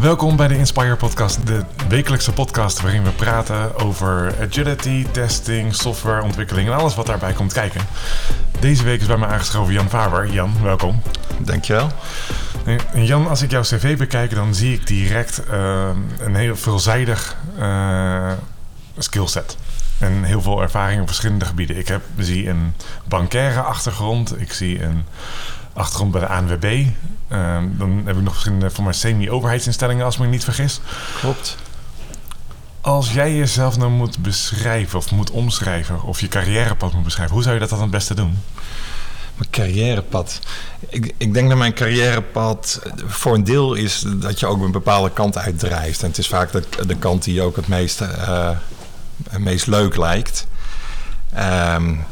Welkom bij de Inspire Podcast, de wekelijkse podcast waarin we praten over agility, testing, softwareontwikkeling en alles wat daarbij komt kijken. Deze week is bij me aangeschoven Jan Faber. Jan, welkom. Dankjewel. Jan, als ik jouw cv bekijk, dan zie ik direct uh, een heel veelzijdig uh, skillset. En heel veel ervaring op verschillende gebieden. Ik heb, zie een bankaire achtergrond. Ik zie een achtergrond bij de ANWB. Uh, dan heb ik nog verschillende voor mijn semi-overheidsinstellingen, als ik me niet vergis. Klopt. Als jij jezelf nou moet beschrijven of moet omschrijven, of je carrièrepad moet beschrijven, hoe zou je dat dan het beste doen? Mijn carrièrepad. Ik, ik denk dat mijn carrièrepad voor een deel is dat je ook een bepaalde kant uitdrijft. En het is vaak de, de kant die je ook het meest, uh, het meest leuk lijkt. Um,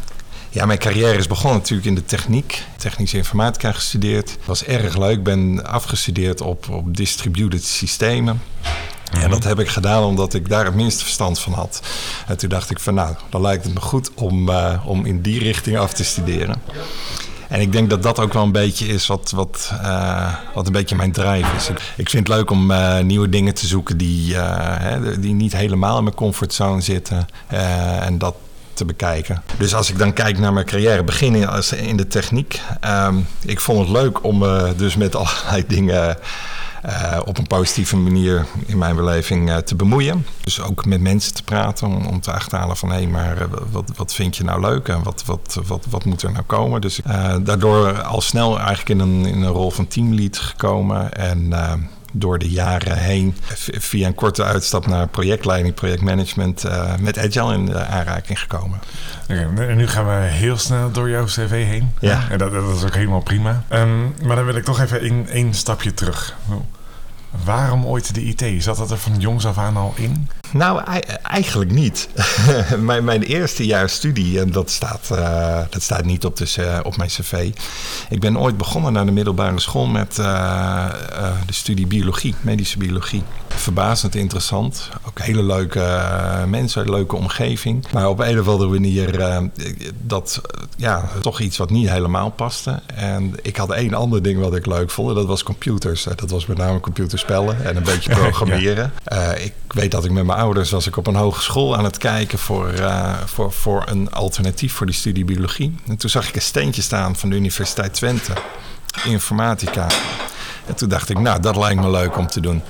ja, mijn carrière is begonnen natuurlijk in de techniek. Technische informatica gestudeerd. was erg leuk. ben afgestudeerd op, op distributed systemen. En mhm. dat heb ik gedaan omdat ik daar het minste verstand van had. En toen dacht ik van nou, dan lijkt het me goed om, uh, om in die richting af te studeren. En ik denk dat dat ook wel een beetje is wat, wat, uh, wat een beetje mijn drive is. Ik vind het leuk om uh, nieuwe dingen te zoeken die, hè, die niet helemaal in mijn comfortzone zitten. en dat, te bekijken. Dus als ik dan kijk naar mijn carrière, beginnen in de techniek. Um, ik vond het leuk om uh, dus met allerlei dingen uh, op een positieve manier in mijn beleving uh, te bemoeien. Dus ook met mensen te praten om, om te achterhalen van hé, maar wat, wat vind je nou leuk en wat, wat, wat, wat moet er nou komen? Dus daardoor al snel eigenlijk in een, in een rol van teamlead gekomen en door de jaren heen via een korte uitstap naar projectleiding, projectmanagement uh, met Agile in aanraking gekomen. Okay, en nu gaan we heel snel door jouw cv heen. Ja. En dat, dat is ook helemaal prima. Um, maar dan wil ik toch even in, één stapje terug. Waarom ooit de IT? Zat dat er van jongs af aan al in? Nou, eigenlijk niet. mijn, mijn, eerste jaar studie, en dat staat, uh, dat staat niet op, de, uh, op mijn cv. Ik ben ooit begonnen naar de middelbare school met uh, de studie biologie, medische biologie. Verbazend interessant. Ook hele leuke mensen, leuke omgeving. Maar op een of andere manier dat ja, toch iets wat niet helemaal paste. En ik had één ander ding wat ik leuk vond. Dat was computers. Dat was met name computerspellen en een beetje programmeren. ja. ik weet dat ik met mijn ouders was ik op een hogeschool aan het kijken voor, uh, voor, voor een alternatief voor die studie biologie. En toen zag ik een steentje staan van de Universiteit Twente, informatica. En toen dacht ik, nou, dat lijkt me leuk om te doen.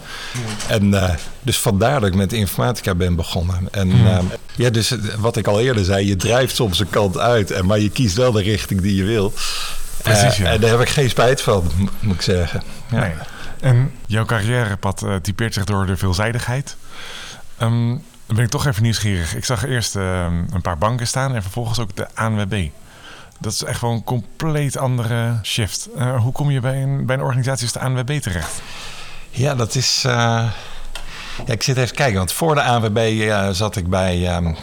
En uh, dus vandaar dat ik met informatica ben begonnen. En uh, ja, dus wat ik al eerder zei, je drijft soms een kant uit, en, maar je kiest wel de richting die je wil. Precies, ja. En daar heb ik geen spijt van, moet ik zeggen. Ja. Nee. En jouw carrièrepad typeert zich door de veelzijdigheid. Um, dan ben ik toch even nieuwsgierig. Ik zag eerst um, een paar banken staan en vervolgens ook de ANWB. Dat is echt wel een compleet andere shift. Uh, hoe kom je bij een, bij een organisatie als de ANWB terecht? Ja, dat is. Uh, ja, ik zit even kijken, want voor de ANWB uh, zat ik bij. Um,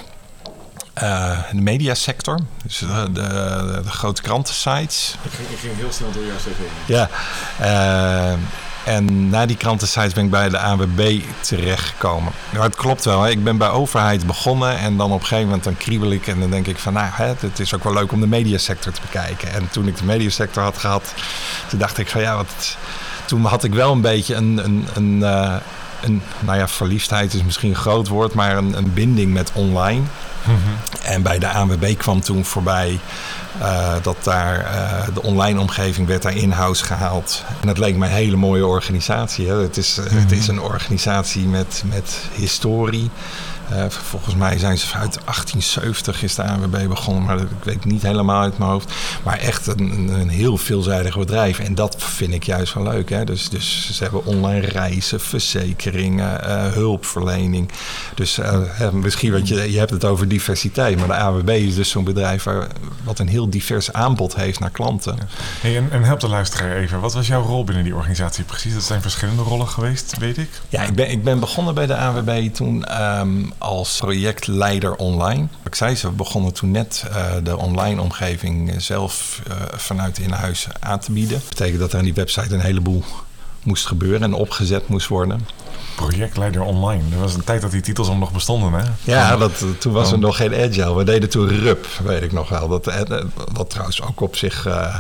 de mediasector, dus de, de, de grote krantensites. Ik ging, ik ging heel snel door jouw cv. Ja, en na die krantensites ben ik bij de ANWB terechtgekomen. Nou, het klopt wel. Hè. Ik ben bij overheid begonnen en dan op een gegeven moment dan kriebel ik en dan denk ik van nou, hè, het is ook wel leuk om de mediasector te bekijken. En toen ik de mediasector had gehad, toen dacht ik van ja, wat, toen had ik wel een beetje een, een, een, uh, een nou ja, verliefdheid is misschien een groot woord, maar een, een binding met online. Mm -hmm. En bij de ANWB kwam toen voorbij uh, dat daar uh, de online omgeving werd daar in-house gehaald. En dat leek mij een hele mooie organisatie. Hè. Het, is, mm -hmm. het is een organisatie met, met historie. Uh, volgens mij zijn ze uit 1870 is de ANWB begonnen, maar dat, ik weet niet helemaal uit mijn hoofd. Maar echt een, een heel veelzijdig bedrijf. En dat vind ik juist wel leuk. Hè? Dus, dus ze hebben online reizen, verzekeringen, uh, hulpverlening. Dus uh, misschien, want je, je hebt het over diversiteit, maar de ANWB is dus zo'n bedrijf waar, wat een heel divers aanbod heeft naar klanten. Hey, en, en help de luisteraar even. Wat was jouw rol binnen die organisatie precies? Dat zijn verschillende rollen geweest, weet ik. Ja, ik ben, ik ben begonnen bij de ANWB toen um, als projectleider online. Ik zei ze, we begonnen toen net uh, de online omgeving zelf uh, vanuit in huis aan te bieden. Dat betekent dat er aan die website een heleboel moest gebeuren en opgezet moest worden. Projectleider online. Er was een tijd dat die titels al nog bestonden, hè? Ja, dat, toen was er nog geen agile. We deden toen RUP, weet ik nog wel. Dat, wat trouwens ook op zich... Uh,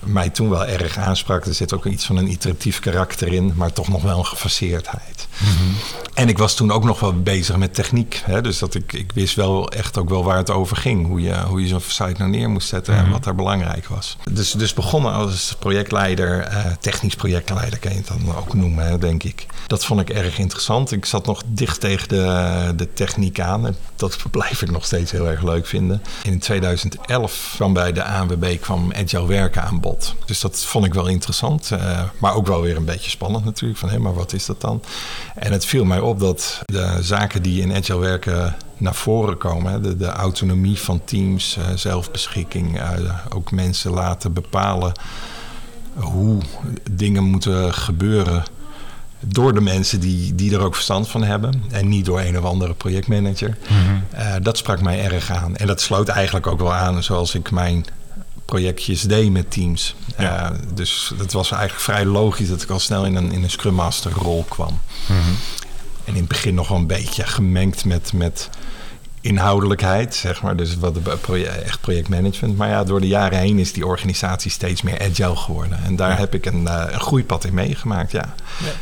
mij toen wel erg aansprak. Er zit ook iets van een iteratief karakter in, maar toch nog wel een gefaseerdheid. Mm En ik was toen ook nog wel bezig met techniek. Hè? Dus dat ik, ik wist wel echt ook wel waar het over ging. Hoe je, hoe je zo'n site nou neer moest zetten en mhm. wat daar belangrijk was. Dus, dus begonnen als projectleider, uh, technisch projectleider kan je het dan ook noemen, hè, denk ik. Dat vond ik erg interessant. Ik zat nog dicht tegen de, de techniek aan. En dat blijf ik nog steeds heel erg leuk vinden. In 2011 kwam bij de ANWB kwam agile werken aan bod. Dus dat vond ik wel interessant. Uh, maar ook wel weer een beetje spannend natuurlijk. Van hé, maar wat is dat dan? En het viel mij op dat de zaken die in agile werken naar voren komen. De, de autonomie van teams, uh, zelfbeschikking, uh, ook mensen laten bepalen hoe dingen moeten gebeuren door de mensen die, die er ook verstand van hebben. En niet door een of andere projectmanager. Mm dat sprak mij erg aan. En dat sloot eigenlijk ook wel aan zoals ik mijn projectjes deed met teams. Ja. Uh, dus het was eigenlijk vrij logisch dat ik al snel in een, in een Scrum Master rol kwam. Mhm. En in het begin nog wel een beetje gemengd met, met inhoudelijkheid, zeg maar. Dus wat echt projectmanagement. Maar ja, door de jaren heen is die organisatie steeds meer agile geworden. En daar heb ik een, uh, een groeipad in meegemaakt, ja. ja.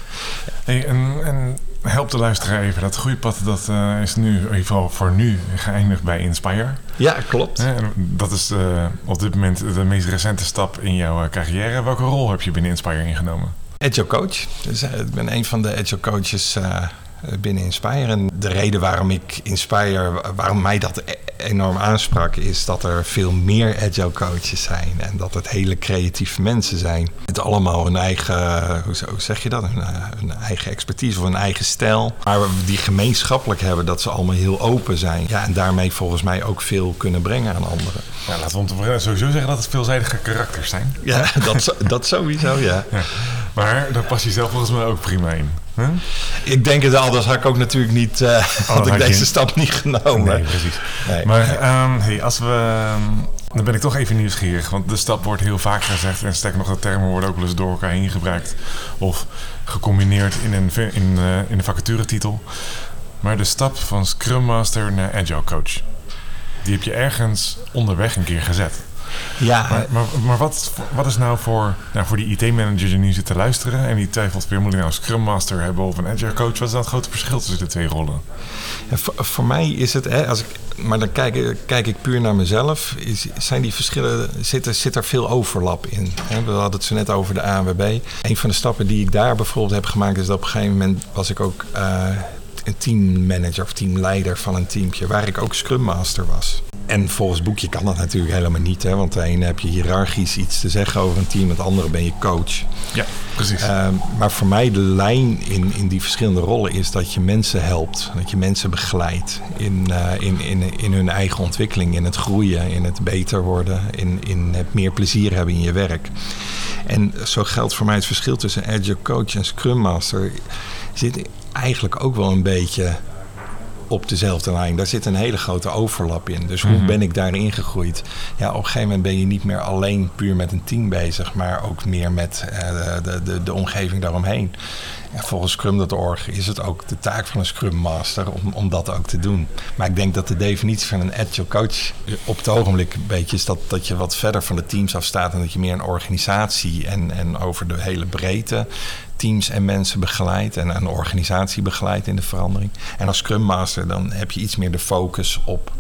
En, en help de luisteraar even. Dat groeipad dat, uh, is nu, in ieder geval voor nu, geëindigd bij Inspire. Ja, klopt. En dat is uh, op dit moment de meest recente stap in jouw carrière. Welke rol heb je binnen Inspire ingenomen? Agile coach. Dus, ik ben een van de agile coaches eh, binnen Inspire. En de reden waarom ik Inspire, waarom mij dat e- enorm aansprak, is dat er veel meer agile coaches zijn. En dat het hele creatieve mensen zijn. Het allemaal hun eigen, hoe zeg je dat? Hun, eigen expertise of hun eigen stijl. Maar die gemeenschappelijk hebben dat ze allemaal heel open zijn. Ja, en daarmee volgens mij ook veel kunnen brengen aan anderen. Ja, laten we sowieso zeggen dat het veelzijdige karakters zijn. Ja, dat, dat sowieso, ja. ja. Maar daar pas je zelf volgens mij ook prima in. Ik denk het al, had ik ook natuurlijk niet, uh, had ik deze stap niet genomen. Nee, precies. Nee. Maar um, hey, als we, um, dan ben ik toch even nieuwsgierig, want de stap wordt heel vaak gezegd en sterk nog de termen worden ook wel eens door elkaar heen gebruikt of gecombineerd in een, in, uh, in een vacaturetitel. Maar de stap van Scrum Master naar Agile Coach, die heb je ergens onderweg een keer gezet. Ja. Maar, maar, maar, wat, wat is nou voor, nou voor die IT-manager die nu zit te luisteren en die twijfelt weer, moet ik nou een Scrum Master hebben of een Agile Coach? Wat is nou het grote verschil tussen de twee rollen? Ja, voor, voor, mij is het, hè, als ik, maar dan kijk, kijk ik puur naar mezelf, is, zijn die verschillen, zit er, zit er veel overlap in. Hè? We hadden het zo net over de ANWB. Een van de stappen die ik daar bijvoorbeeld heb gemaakt is dat op een gegeven moment was ik ook... Uh, een teammanager of teamleider van een teamje waar ik ook Scrum Master was. En volgens boekje kan dat natuurlijk helemaal niet. Hè? Want de ene heb je hiërarchisch iets te zeggen over een team, het andere ben je coach. Ja, precies. Uh, maar voor mij de lijn in, in die verschillende rollen is dat je mensen helpt. Dat je mensen begeleidt in, uh, in, in, in hun eigen ontwikkeling, in het groeien, in het beter worden, in, in het meer plezier hebben in je werk. En zo geldt voor mij het verschil tussen Agile Coach en Scrum Master. Zit eigenlijk ook wel een beetje op dezelfde lijn. Daar zit een hele grote overlap in. Dus hoe mhm. ben ik daarin gegroeid? Ja, op een gegeven moment ben je niet meer alleen puur met een team bezig, maar ook meer met uh, de, de, de omgeving daaromheen. Volgens Scrum.org is het ook de taak van een Scrum Master om, om dat ook te doen. Maar ik denk dat de definitie van een agile coach op het ogenblik een beetje is dat, dat je wat verder van de teams afstaat en dat je meer een organisatie en, en over de hele breedte teams en mensen begeleidt en een organisatie begeleidt in de verandering. En als Scrum Master dan heb je iets meer de focus op,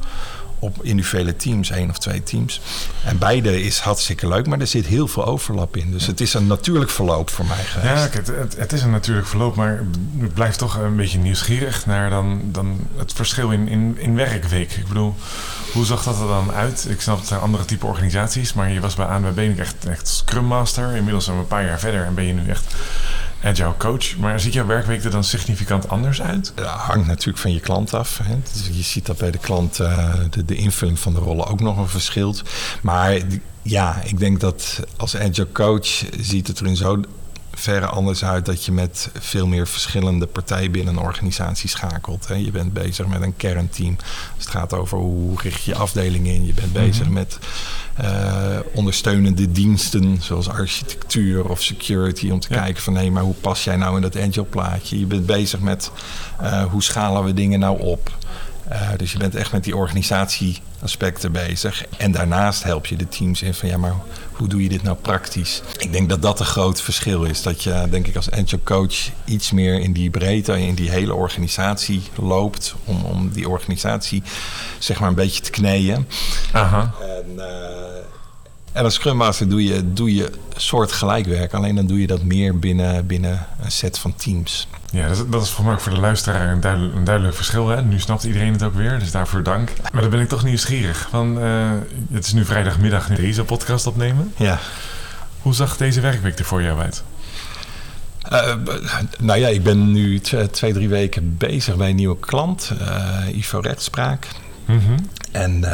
op individuele teams, één of twee teams. En beide is hartstikke leuk, maar er zit heel veel overlap in. Dus het is een natuurlijk verloop voor mij geweest. Ja, het, het, het, is een natuurlijk verloop, maar ik blijf toch een beetje nieuwsgierig naar dan, dan het verschil in, in, in werkweek. Ik bedoel, hoe zag dat er dan uit? Ik snap het zijn andere type organisaties, maar je was bij ANWB echt, echt Scrum Master. Inmiddels zijn we een paar jaar verder en ben je nu echt agile coach. Maar ziet jouw werkweek er dan significant anders uit? Dat hangt natuurlijk van je klant af. Hè. Dus je ziet dat bij de klant de, de, invulling van de rollen ook nog een verschilt. Maar ja, ik denk dat als agile coach ziet het er in zo verre anders uit dat je met veel meer verschillende partijen binnen een organisatie schakelt. Je bent bezig met een kernteam. Het gaat over hoe richt je afdelingen in. Je bent bezig mhm. met uh, ondersteunende diensten zoals architectuur of security. Om te kijken van hé, maar hoe pas jij nou in dat agile plaatje? Je bent bezig met uh, hoe schalen we dingen nou op? Uh, dus je bent echt met die organisatieaspecten bezig. En daarnaast help je de teams in van ja, maar hoe doe je dit nou praktisch? Ik denk dat dat een groot verschil is. Dat je, denk ik, als agile coach iets meer in die breedte, in die hele organisatie loopt. Om, om die organisatie zeg maar een beetje te kneeën. Aha. En, uh, en als Scrum Master doe je, doe je soort gelijkwerk. Alleen dan doe je dat meer binnen, binnen een set van teams. Ja, dat is, dat is voor mij voor de luisteraar een duidelijk, een duidelijk verschil. Hè? Nu snapt iedereen het ook weer, dus daarvoor dank. Maar dan ben ik toch nieuwsgierig. Van, uh, het is nu vrijdagmiddag nu deze podcast opnemen. Ja. Hoe zag deze werkweek er voor jou uit? Uh, nou ja, ik ben nu twee, drie weken bezig bij een nieuwe klant, uh, Ivo Rechtspraak. Mm -hmm. En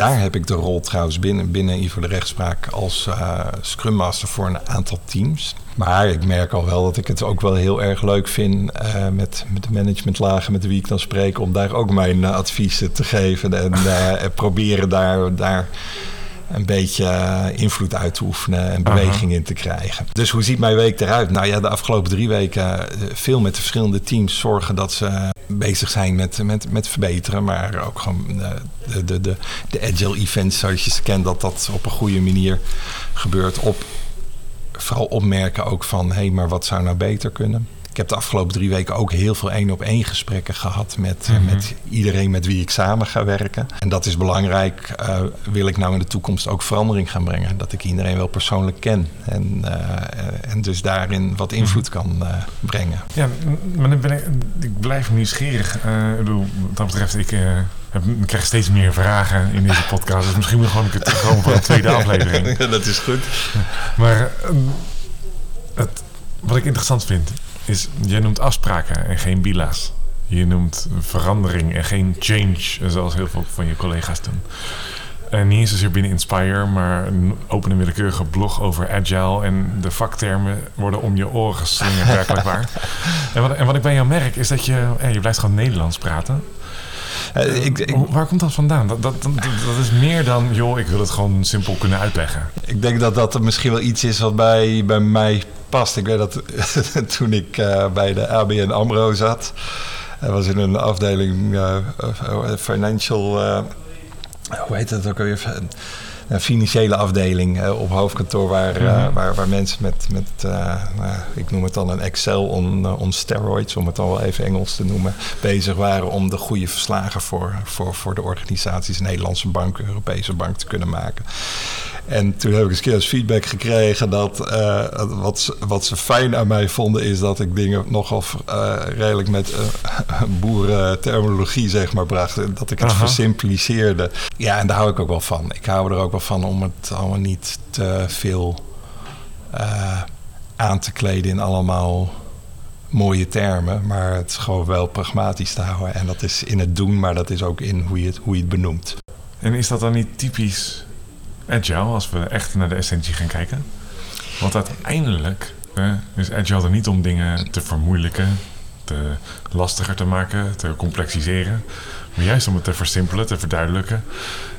daar heb ik de rol trouwens binnen, binnen Ivo de Rechtspraak als uh, Scrum Master voor een aantal teams. Maar ik merk al wel dat ik het ook wel heel erg leuk vind uh, met, met de managementlagen met wie ik dan spreek, om daar ook mijn uh, adviezen te geven en proberen daar, daar een beetje invloed uit te oefenen en beweging Aha. in te krijgen. Dus hoe ziet mijn week eruit? Nou ja, de afgelopen drie weken veel met de verschillende teams zorgen dat ze bezig zijn met, met, met verbeteren. Maar ook gewoon de, de, de, de agile events zoals je ze kent, dat dat op een goede manier gebeurt. Op, vooral opmerken ook van, hé, hey, maar wat zou nou beter kunnen? Ik heb de afgelopen drie weken ook heel veel één op één gesprekken gehad met, mm -hmm. met iedereen met wie ik samen ga werken. En dat is belangrijk. Uh, wil ik nou in de toekomst ook verandering gaan brengen? Dat ik iedereen wel persoonlijk ken. En, uh, en dus daarin wat invloed kan uh, brengen. Ja, maar dan ben ik, ik blijf nieuwsgierig. ik bedoel, wat dat betreft, ik, ik krijg steeds meer vragen in deze podcast. Dus misschien moet ik gewoon een keer terugkomen voor de tweede aflevering. Ja, dat is goed. Maar het, wat ik interessant vind, is, jij noemt afspraken en geen bila's. Je noemt verandering en geen change, zoals heel veel van je collega's doen. En niet eens zozeer binnen Inspire, maar een opene willekeurige blog over agile. En de vaktermen worden om je oren geslingerd, werkelijk waar. En wat, en wat ik bij jou merk, is dat je, ja, je blijft gewoon Nederlands praten. Uh, ik, ik, Waar komt dat vandaan? Dat, dat, dat, dat, is meer dan, joh, ik wil het gewoon simpel kunnen uitleggen. Ik denk dat dat misschien wel iets is wat bij, bij mij past. Ik weet dat toen ik uh, bij de ABN AMRO zat... Was in een afdeling uh, financial... hoe heet dat ook alweer? Financiële afdeling op hoofdkantoor... waar, mm-hmm. waar, waar mensen met, met nou, ik noem het dan een Excel on, on steroids... om het dan wel even Engels te noemen... bezig waren om de goede verslagen voor, voor, voor de organisaties... Nederlandse bank, Europese bank te kunnen maken. En toen heb ik eens keer als feedback gekregen dat uh, wat, ze, wat ze fijn aan mij vonden is dat ik dingen nogal uh, redelijk met uh, boerenterminologie zeg maar bracht. Dat ik het Aha. versimpliceerde. Ja, en daar hou ik ook wel van. Ik hou er ook wel van om het allemaal niet te veel aan te kleden in allemaal mooie termen. Maar het is gewoon wel pragmatisch te houden. En dat is in het doen, maar dat is ook in hoe je het, hoe je het benoemt. En is dat dan niet typisch agile als we echt naar de essentie gaan kijken? Want uiteindelijk hè, is agile er niet om dingen te vermoeilijken, te lastiger te maken, te complexiseren. Maar juist om het te versimpelen, te verduidelijken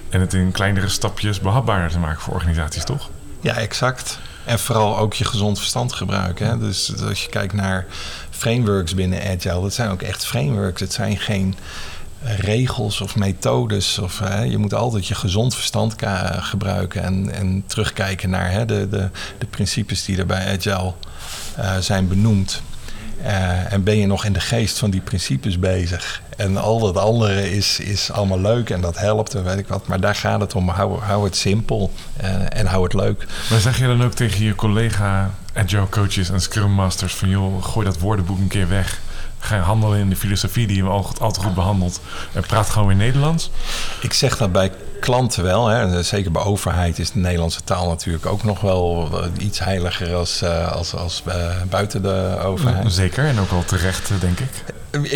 en het in kleinere stapjes behapbaarder te maken voor organisaties, toch? Ja, exact. En vooral ook je gezond verstand gebruiken. Hè? Dus als je kijkt naar frameworks binnen Agile, dat zijn ook echt frameworks. Het zijn geen regels of methodes. Of, hè, je moet altijd je gezond verstand gebruiken en, en terugkijken naar hè, de, de, de principes die er bij Agile uh, zijn benoemd. Uh, en ben je nog in de geest van die principes bezig? En al dat andere is, is allemaal leuk en dat helpt en weet ik wat. Maar daar gaat het om. Hou, hou het simpel en, en hou het leuk. Maar zeg je dan ook tegen je collega agile coaches en scrum masters van... joh, gooi dat woordenboek een keer weg ga handelen in de filosofie die je altijd goed behandelt. En praat gewoon weer Nederlands. Ik zeg dat bij klanten wel. Hè. Zeker bij overheid is de Nederlandse taal natuurlijk ook nog wel iets heiliger als, uh, als, als uh, buiten de overheid. Zeker, en ook wel terecht, denk ik.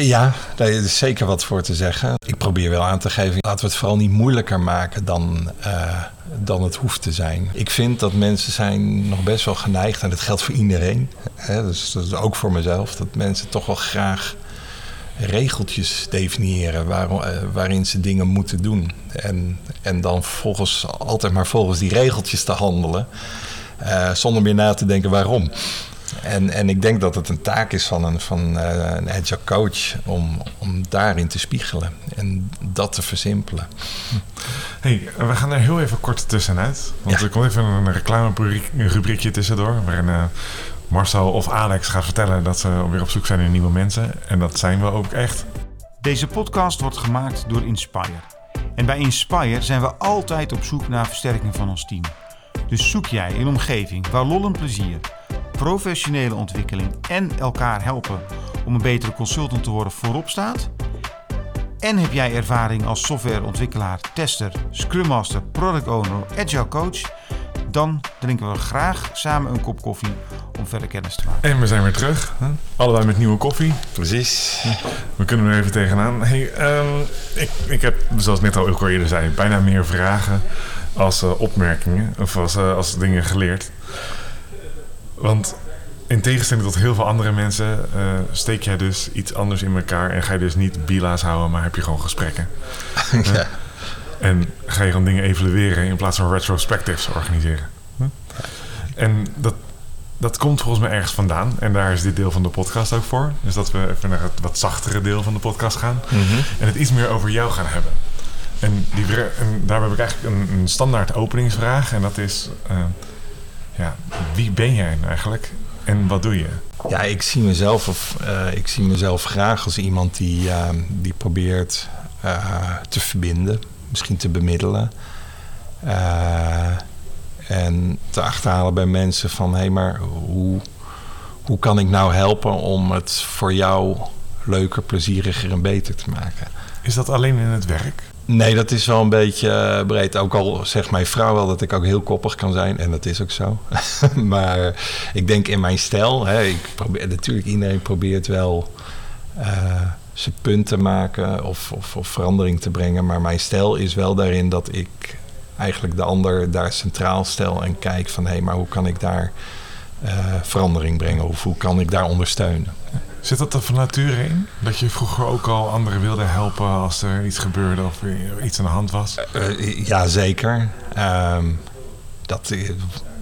Ja, daar is zeker wat voor te zeggen. Ik probeer wel aan te geven, laten we het vooral niet moeilijker maken dan, uh, dan het hoeft te zijn. Ik vind dat mensen zijn nog best wel geneigd, en dat geldt voor iedereen, hè, dus ook voor mezelf, dat mensen toch wel graag regeltjes definiëren waar, uh, waarin ze dingen moeten doen. En, en dan volgens, altijd maar volgens die regeltjes te handelen, uh, zonder meer na te denken waarom. En, en ik denk dat het een taak is van een, van, uh, een agile coach om, om daarin te spiegelen en dat te versimpelen. hey, we gaan er heel even kort tussenuit. Want er komt even een reclamerubriekje tussendoor. Waarin uh, Marcel of Alex gaat vertellen dat ze weer op zoek zijn naar nieuwe mensen. En dat zijn we ook echt. Deze podcast wordt gemaakt door Inspire. En bij Inspire zijn we altijd op zoek naar versterking van ons team. Dus zoek jij een omgeving waar lol en plezier, professionele ontwikkeling en elkaar helpen om een betere consultant te worden voorop staat? En heb jij ervaring als softwareontwikkelaar, tester, scrum master, product owner, agile coach? Dan drinken we graag samen een kop koffie om verder kennis te maken. En we zijn weer terug. Hè? Allebei met nieuwe koffie. Precies. We kunnen er even tegenaan. Hey, um, ik, ik heb, zoals net al ook al eerder zei, bijna meer vragen als uh, opmerkingen of als, uh, als dingen geleerd. Want in tegenstelling tot heel veel andere mensen uh, steek jij dus iets anders in elkaar en ga je dus niet bila's houden, maar heb je gewoon gesprekken. ja. En ga je gewoon dingen evalueren in plaats van retrospectives organiseren. En dat, dat komt volgens mij ergens vandaan. En daar is dit deel van de podcast ook voor. Dus dat we even naar het wat zachtere deel van de podcast gaan. Mm -hmm. En het iets meer over jou gaan hebben. En, die, en daar heb ik eigenlijk een, een, standaard openingsvraag. En dat is: uh, ja, wie ben jij eigenlijk en wat doe je? Ja, ik zie mezelf, of, uh, ik zie mezelf graag als iemand die, uh, die probeert te verbinden, misschien te bemiddelen. en te achterhalen bij mensen van hé, hey, maar hoe, hoe kan ik nou helpen om het voor jou leuker, plezieriger en beter te maken? Is dat alleen in het werk? Nee, dat is wel een beetje breed. Ook al zegt mijn vrouw wel dat ik ook heel koppig kan zijn. En dat is ook zo. maar ik denk in mijn stijl... Hè, ik probeer, natuurlijk, iedereen probeert wel uh, zijn punt te maken... Of, of, of verandering te brengen. Maar mijn stijl is wel daarin dat ik eigenlijk de ander daar centraal stel... en kijk van, hé, hey, maar hoe kan ik daar uh, verandering brengen? Of hoe kan ik daar ondersteunen? Zit dat er van nature in? Dat je vroeger ook al anderen wilde helpen als er iets gebeurde of iets aan de hand was? Uh, ja, zeker. Um, dat,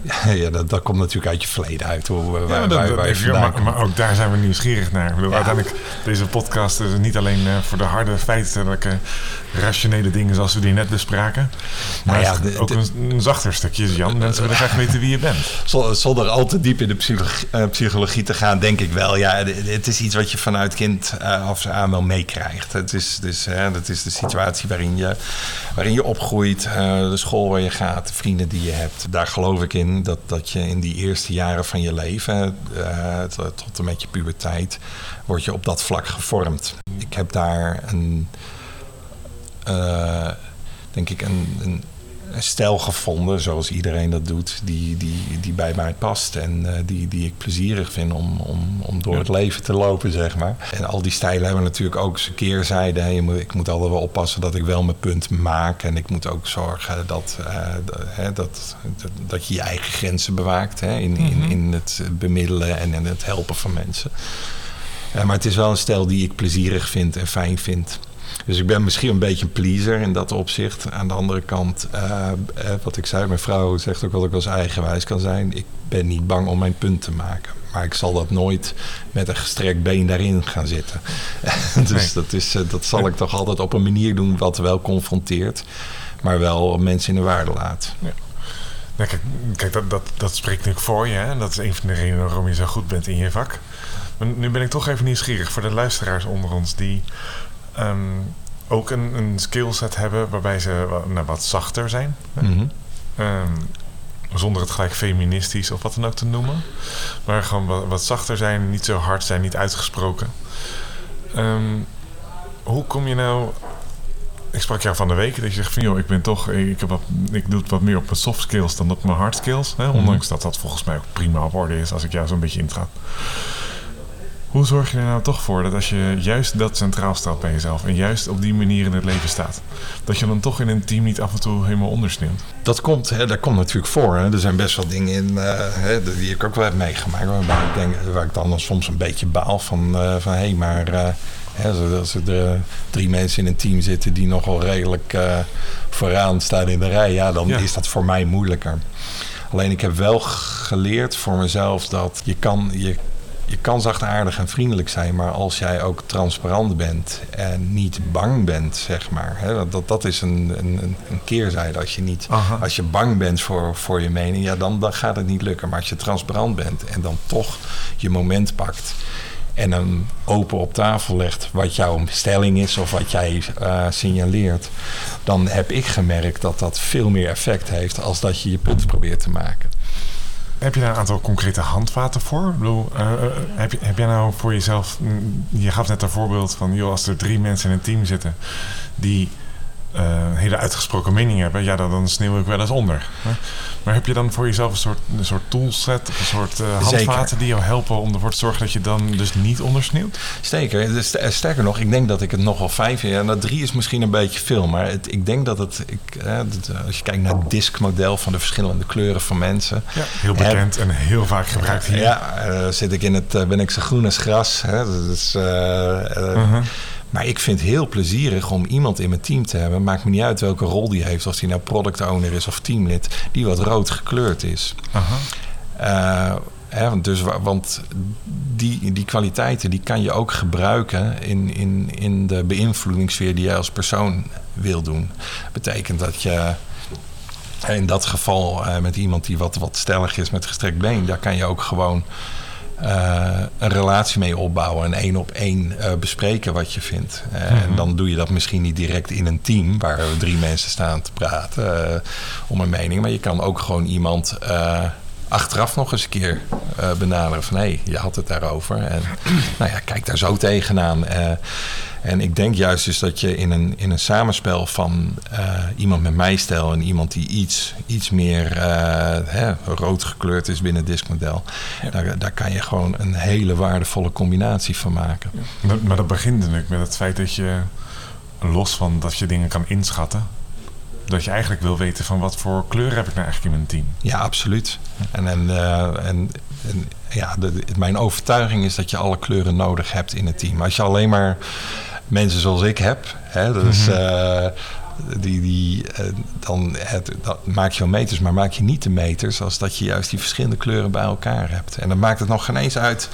ja, dat, dat komt natuurlijk uit je verleden uit. Hoe, waar, ja, dat, waar, maar, maar, ook daar zijn we nieuwsgierig naar. Ik bedoel, ja. Uiteindelijk, deze podcast is niet alleen uh, voor de harde feitelijke, rationele dingen zoals we die net bespraken. Maar nou ja, de, ook de, een, een, zachter stukje, Jan. Mensen willen graag weten wie je bent. Zonder al te diep in de psychologie, uh, psychologie te gaan, denk ik wel. Ja, het is iets wat je vanuit kind uh, af aan wel meekrijgt. Het is, dus, hè, dat is de situatie waarin je, waarin je opgroeit, de school waar je gaat, de vrienden die je hebt. Daar geloof ik in dat, dat je in die eerste jaren van je leven, uh, tot en met je puberteit, word je op dat vlak gevormd. Ik heb daar een, uh, denk ik, een, een, stijl gevonden, zoals iedereen dat doet, die, die, die bij mij past en uh, die, die ik plezierig vind om, om, om door ja. het leven te lopen, zeg maar. En al die stijlen hebben natuurlijk ook zijn keerzijde. Hè. Je moet, ik moet altijd wel oppassen dat ik wel mijn punt maak en ik moet ook zorgen dat, uh, dat, dat, dat je je eigen grenzen bewaakt hè, in, in, in het bemiddelen en in het helpen van mensen. Uh, maar het is wel een stijl die ik plezierig vind en fijn vind. Dus ik ben misschien een beetje een pleaser in dat opzicht. Aan de andere kant, uh, wat ik zei, mijn vrouw zegt ook wel dat ik wel eens eigenwijs kan zijn. Ik ben niet bang om mijn punt te maken. Maar ik zal dat nooit met een gestrekt been daarin gaan zitten. dus nee. dat, is, uh, dat zal ik toch altijd op een manier doen wat wel confronteert. Maar wel mensen in de waarde laat. Ja. Nou, kijk, kijk dat, dat, dat spreekt natuurlijk voor je. Hè? Dat is een van de redenen waarom je zo goed bent in je vak. Maar nu ben ik toch even nieuwsgierig voor de luisteraars onder ons... die um, ook een, een skillset hebben waarbij ze nou, wat zachter zijn. Mm-hmm. Um, zonder het gelijk feministisch of wat dan ook te noemen. Maar gewoon wat, wat zachter zijn, niet zo hard zijn, niet uitgesproken. Um, hoe kom je nou... Ik sprak jou van de week dat je zegt van... joh, ik ben toch... Ik, heb wat, ik doe het wat meer op mijn soft skills dan op mijn hard skills. Hè? Ondanks mm-hmm. dat dat volgens mij ook prima op orde is... als ik jou zo'n beetje intraat. Hoe zorg je er nou toch voor dat als je juist dat centraal stelt bij jezelf en juist op die manier in het leven staat, dat je dan toch in een team niet af en toe helemaal ondersneeuwt? Dat komt, hè, dat komt natuurlijk voor. Hè. Er zijn best wel dingen in, uh, hè, die ik ook wel heb meegemaakt, waarbij ik denk, waar ik dan soms een beetje baal van, uh, van hé, hey, maar uh, hè, als er drie mensen in een team zitten die nogal redelijk vooraan staan in de rij, ja, dan ja. is dat voor mij moeilijker. Alleen ik heb wel geleerd voor mezelf dat je kan, je, je kan zachtaardig en vriendelijk zijn, maar als jij ook transparant bent en niet bang bent, zeg maar. Hè, dat, dat is een, een, een keerzijde. Als je, niet, Aha. als je bang bent voor, voor je mening, ja, dan, dan gaat het niet lukken. Maar als je transparant bent en dan toch je moment pakt en dan open op tafel legt wat jouw stelling is of wat jij eh, signaleert, dan heb ik gemerkt dat dat veel meer effect heeft als dat je je punt probeert te maken. Heb je daar een aantal concrete handvaten voor? Ik bedoel, eh, eh, heb, je, heb jij nou voor jezelf... mm, Je gaf net een voorbeeld van... Joh, als er drie mensen in een team zitten... die een hele uitgesproken mening hebben... ja, dan, dan sneeuw ik wel eens onder. Hè? Maar heb je dan voor jezelf een soort, een soort toolset... een soort eh, Zeker. handvaten die jou helpen... om ervoor te zorgen dat je dan dus niet ondersneeuwt? Zeker. Dus, eh, sterker nog, ik denk dat ik het nog wel vijf jaar... Nou, drie is misschien een beetje veel, maar het, ik denk dat het... Ik, eh, als je kijkt naar het diskmodel van de verschillende kleuren van mensen... Ja, heel bekend en heel vaak gebruikt hier. Ja, eh, zit ik in het, eh, ben ik zo groen als gras. Hè? Eh, eh, Mhm. Maar ik vind het heel plezierig om iemand in mijn team te hebben. Maakt me niet uit welke rol die heeft. Of die nou product owner is of teamlid. Die wat rood gekleurd is. Aha. Eh, hè, want dus, wa- want die, die kwaliteiten die kan je ook gebruiken in, in, in de beïnvloedingssfeer die jij als persoon wil doen. Betekent dat je in dat geval eh, met iemand die wat, wat stellig is met gestrekt been, daar kan je ook gewoon eh, een relatie mee opbouwen. En één op één eh, bespreken wat je vindt. Eh, En dan doe je dat misschien niet direct in een team waar drie mensen staan te praten om een mening. Maar je kan ook gewoon iemand achteraf nog eens een keer benaderen van hé, hey, je had het daarover. En nou ja, kijk daar zo tegenaan. En ik denk juist dus dat je in een, in een samenspel van eh, iemand met mijn stijl en iemand die iets, iets meer eh, hè, rood gekleurd is binnen het diskmodel, daar, daar kan je gewoon een hele waardevolle combinatie van maken. Maar, maar dat begint natuurlijk met het feit dat je, los van dat je dingen kan inschatten, dat je eigenlijk wil weten van wat voor kleur heb ik nou eigenlijk in mijn team. Ja, absoluut. En, en, eh, en, en ja, de, de- mijn overtuiging is dat je alle kleuren nodig hebt in het team. Als je alleen maar mensen zoals ik heb, hè, dus, eh, die, die, eh, dan het, dat maak je wel meters, maar maak je niet de meters als dat je juist die verschillende kleuren bij elkaar hebt. En dan maakt het nog geen eens uit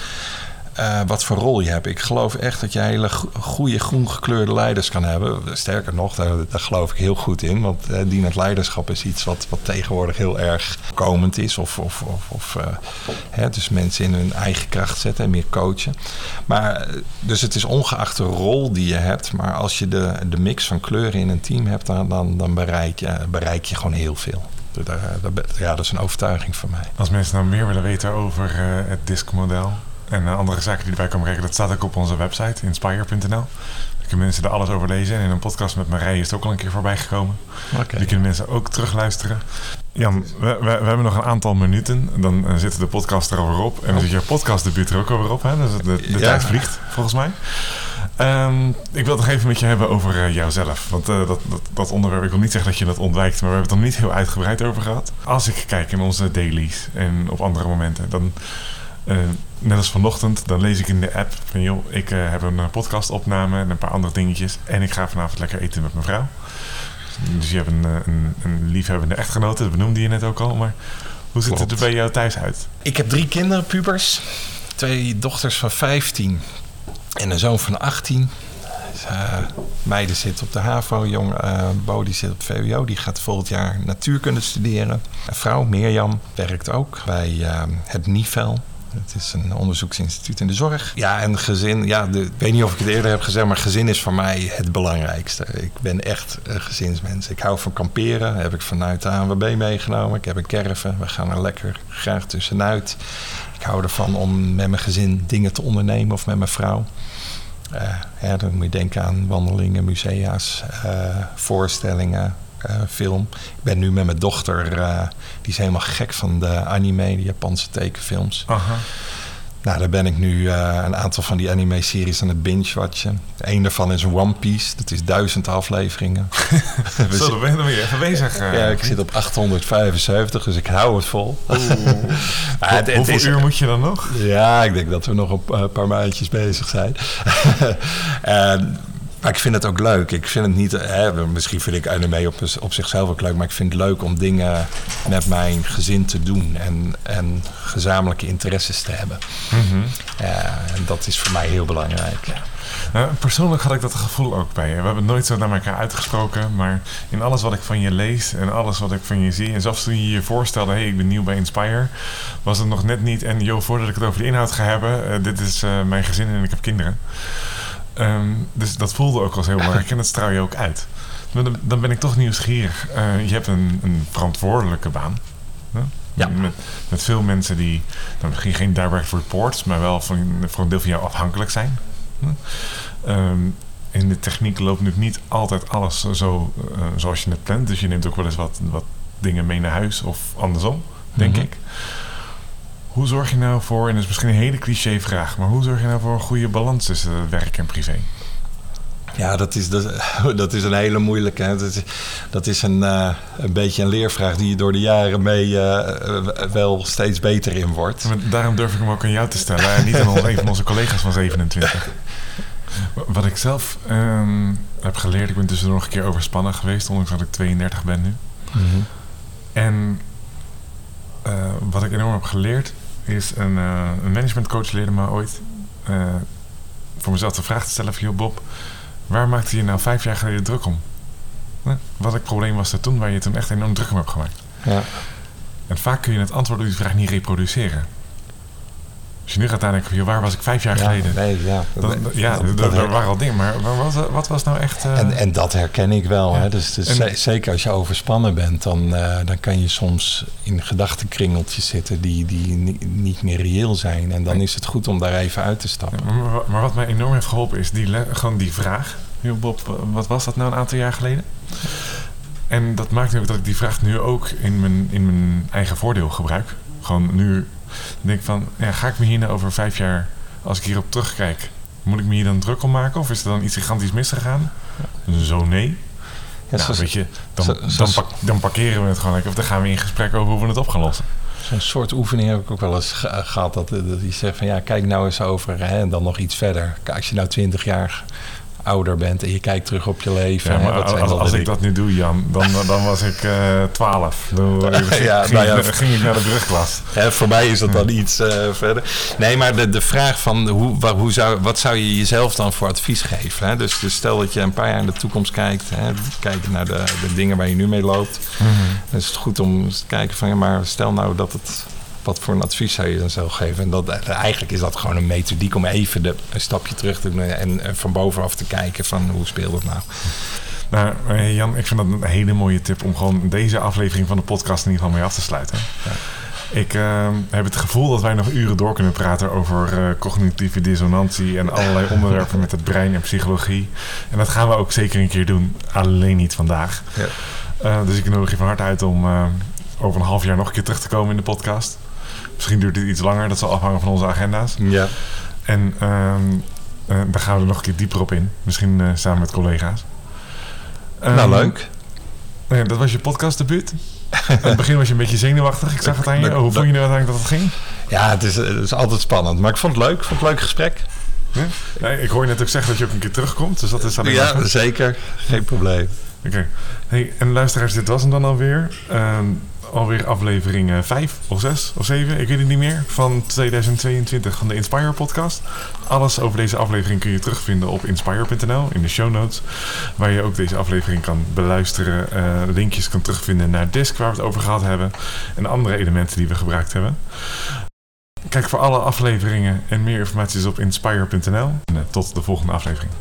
eh, wat voor rol je hebt. Ik geloof echt dat je hele go- goede groen gekleurde leiders kan hebben. Sterker nog, daar, daar geloof ik heel goed in. Want eh, dienend leiderschap is iets wat, wat tegenwoordig heel erg komend is. Of, of, of, eh, dus mensen in hun eigen kracht zetten en meer coachen. Maar, dus het is ongeacht de rol die je hebt. Maar als je de, de mix van kleuren in een team hebt, dan, dan, bereik, je, bereik je gewoon heel veel. Dus ja, dat is een overtuiging van mij. Als mensen nou meer willen weten over het diskmodel en eh, andere zaken die erbij komen kijken, dat staat ook op onze website, inspire.nl. Daar kunnen mensen er alles over lezen. En in een podcast met Marije is het ook al een keer voorbij gekomen. Die kunnen mensen ook terugluisteren. Jan, we, we, we hebben nog een aantal minuten. Dan eh, zit de podcast er alweer op. En dan zit je podcastdebuut er ook alweer op. Hè? Dus de, de Ja. tijd vliegt, volgens mij. Ehm, ik wil het nog even met je hebben over eh, jouzelf. Want dat, dat, dat onderwerp, ik wil niet zeggen dat je dat ontwijkt, maar we hebben het er niet heel uitgebreid over gehad. Als ik kijk in onze dailies en op andere momenten, dan, net als vanochtend, dan lees ik in de app van joh, ik eh, heb een eh, podcastopname en een paar andere dingetjes. En ik ga vanavond lekker eten met mijn vrouw. Dus je hebt een, eh, een, een liefhebbende echtgenote, dat benoemde je net ook al. Maar hoe ziet het er bij jou thuis uit? Ik heb drie kinderen, pubers. Twee dochters van 15 en een zoon van 18. Dus, meiden zit op de HAVO, jong, eh Bo die zit op VWO. Die gaat volgend jaar natuurkunde studeren. Een vrouw, Mirjam, werkt ook bij het NIVEL. Het is een onderzoeksinstituut in de zorg. Ja, en gezin, ja, ik weet niet of ik het eerder heb gezegd, maar gezin is voor mij het belangrijkste. Ik ben echt een gezinsmens. Ik hou van kamperen, heb ik vanuit de ANWB meegenomen. Ik heb een caravan, we gaan er lekker graag tussenuit. Ik hou ervan om met mijn gezin dingen te ondernemen of met mijn vrouw. Eh, dan moet je denken aan wandelingen, musea's, eh, voorstellingen, film. Ik ben nu met mijn dochter, eh, die is helemaal gek van de anime, de Japanse tekenfilms. Aha. Nou, daar ben ik nu eh, een aantal van die anime-series aan het binge-watchen. Eén daarvan is One Piece, dat is duizend afleveringen. We Zo, dan ben je weer even bezig. eh. ja, ik zit op 875, dus ik hou het vol. Het Hoeveel is- uur moet je dan nog? ja, ik denk dat we nog een pa- paar maandjes bezig zijn. Maar ik vind het ook leuk. Ik vind het niet, hè, misschien vind ik anime op, op zichzelf ook leuk, maar ik vind het leuk om dingen met mijn gezin te doen en, en gezamenlijke interesses te hebben. Ja, en dat is voor mij heel belangrijk. Nou, persoonlijk had ik dat gevoel ook bij je. We hebben het nooit zo naar elkaar uitgesproken, maar in alles wat ik van je lees en alles wat ik van je zie, en zelfs toen je je voorstelde, hey, ik ben nieuw bij Inspire, was het nog net niet. En joh, voordat ik het over de inhoud ga hebben, eh, dit is eh, mijn gezin en ik heb kinderen. Ehm, dus dat voelde ook als heel belangrijk en dat straal je ook uit. Dan, dan ben ik toch nieuwsgierig. Eh, je hebt een, een verantwoordelijke baan. Ja. Met, met veel mensen die nou, misschien geen direct reports, maar wel van, voor een deel van jou afhankelijk zijn. Ehm, in de techniek loopt nu niet altijd alles zo eh, zoals je het plant. Dus je neemt ook wel eens wat, wat dingen mee naar huis of andersom, denk Mhm. ik. Hoe zorg je nou voor, en dat is misschien een hele cliché vraag, maar hoe zorg je nou voor een goede balans tussen werk en privé? Ja, dat is, dat, dat is een hele moeilijke. hè. Dat is, dat is een, eh, een beetje een leervraag die je door de jaren mee eh, wel steeds beter in wordt. Maar daarom durf ik hem ook aan jou te stellen en niet aan ons- een van onze collega's van 27. Wat ik zelf ehm, heb geleerd, ik ben tussendoor nog een keer overspannen geweest, ondanks dat ik 32 ben nu. Mhm. En eh, wat ik enorm heb geleerd, is een, eh, een managementcoach leerde me ooit eh, voor mezelf de vraag te stellen van, joh Bob, waar maakte je nou vijf jaar geleden druk om? Wat het probleem was er toen, waar je toen echt enorm druk om hebt gemaakt? Ja. En vaak kun je het antwoord op die vraag niet reproduceren. Als je nu gaat nadenken, joh, waar was ik vijf jaar Ja, geleden? nee, ja, ja, dat- er- dat- waren al dingen, maar wa- wat, wat was nou echt... eh, En, en dat herken ik wel. Ja. Hè? Dus, dus En- zeker als je overspannen bent, dan, eh, dan kan je soms in gedachtenkringeltjes zitten die, die ni- niet meer reëel zijn. En dan is het goed om daar even uit te stappen. Maar, maar wat mij enorm heeft geholpen is die, gewoon die vraag. Joh, Bob, wat was dat nou een aantal jaar geleden? En dat maakt nu dat ik die vraag nu ook in mijn, in mijn eigen voordeel gebruik. Gewoon nu denk ik van, ja, ga ik me hier nou over vijf jaar, als ik hierop terugkijk, moet ik me hier dan druk om maken? Of is er dan iets gigantisch misgegaan? Zo nee. Ja, nou, zoals- weet je, dan, dan, pak- dan parkeren we het gewoon lekker. Of dan gaan we in gesprek over hoe we het op gaan lossen. Zo'n soort oefening heb ik ook wel eens ge- gehad. Dat, dat je zegt van ja, kijk nou eens over hè, en dan nog iets verder. Als je nou twintig jaar ouder bent en je kijkt terug op je leven. Ja, hè, maar wat zijn als, als ik dat nu doe, Jan, dan, dan was ik eh 12. Dan ging, Ja, nou ik ja. ging ik naar de brugklas. Hè, voor mij is dat dan iets eh, verder. Nee, maar de, de vraag van hoe, wa- hoe zou, wat zou je jezelf dan voor advies geven? Hè? Dus, dus stel dat je een paar jaar in de toekomst kijkt. Hè, kijkt naar de, de dingen waar je nu mee loopt. Dan is het goed om eens te kijken van ja, maar stel nou dat het. Wat voor een advies zou je dan zelf geven? En dat, eigenlijk is dat gewoon een methodiek om even de, een stapje terug te doen en, van bovenaf te kijken van hoe speelt het nou? Nou, eh, Jan, ik vind dat een hele mooie tip om gewoon deze aflevering van de podcast in ieder geval mee af te sluiten. Ik eh, heb het gevoel dat wij nog uren door kunnen praten over eh, cognitieve dissonantie en allerlei onderwerpen met het brein en psychologie. En dat gaan we ook zeker een keer doen, alleen niet vandaag. Ja. Dus ik nodig je van harte uit om over een half jaar nog een keer terug te komen in de podcast. Misschien duurt dit iets langer, dat zal afhangen van onze agenda's. Ja. En ehm, eh, daar gaan we er nog een keer dieper op in. Misschien eh, samen met collega's. nou, Ehm, leuk. nou dat was je podcastdebuut. Aan het begin was je een beetje zenuwachtig. Ik zag het aan je. Hoe vond je nou uiteindelijk dat het ging? Ja, het is, het is altijd spannend. Maar ik vond het leuk. Ik vond het een leuk gesprek. Ja? Nee, ik hoor je net ook zeggen dat je ook een keer terugkomt. Dus dat is alleen Ja, zeker. Geen probleem. Oké. Hey, en luisteraars, dit was hem dan alweer. Ehm, alweer aflevering 5 of 6 of 7, ik weet het niet meer, van 2022 van de Inspire podcast. Alles over deze aflevering kun je terugvinden op inspire.nl in de show notes. Waar je ook deze aflevering kan beluisteren. eh, linkjes kan terugvinden naar Disc waar we het over gehad hebben. En andere elementen die we gebruikt hebben. Kijk voor alle afleveringen en meer informatie op inspire.nl. En eh, tot de volgende aflevering.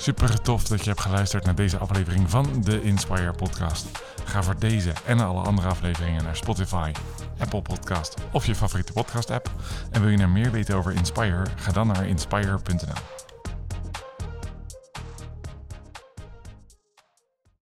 Super tof dat je hebt geluisterd naar deze aflevering van de Inspire Podcast. Ga voor deze en alle andere afleveringen naar Spotify, Apple Podcast of je favoriete podcast app. En wil je nou meer weten over Inspire? Ga dan naar inspire.nl.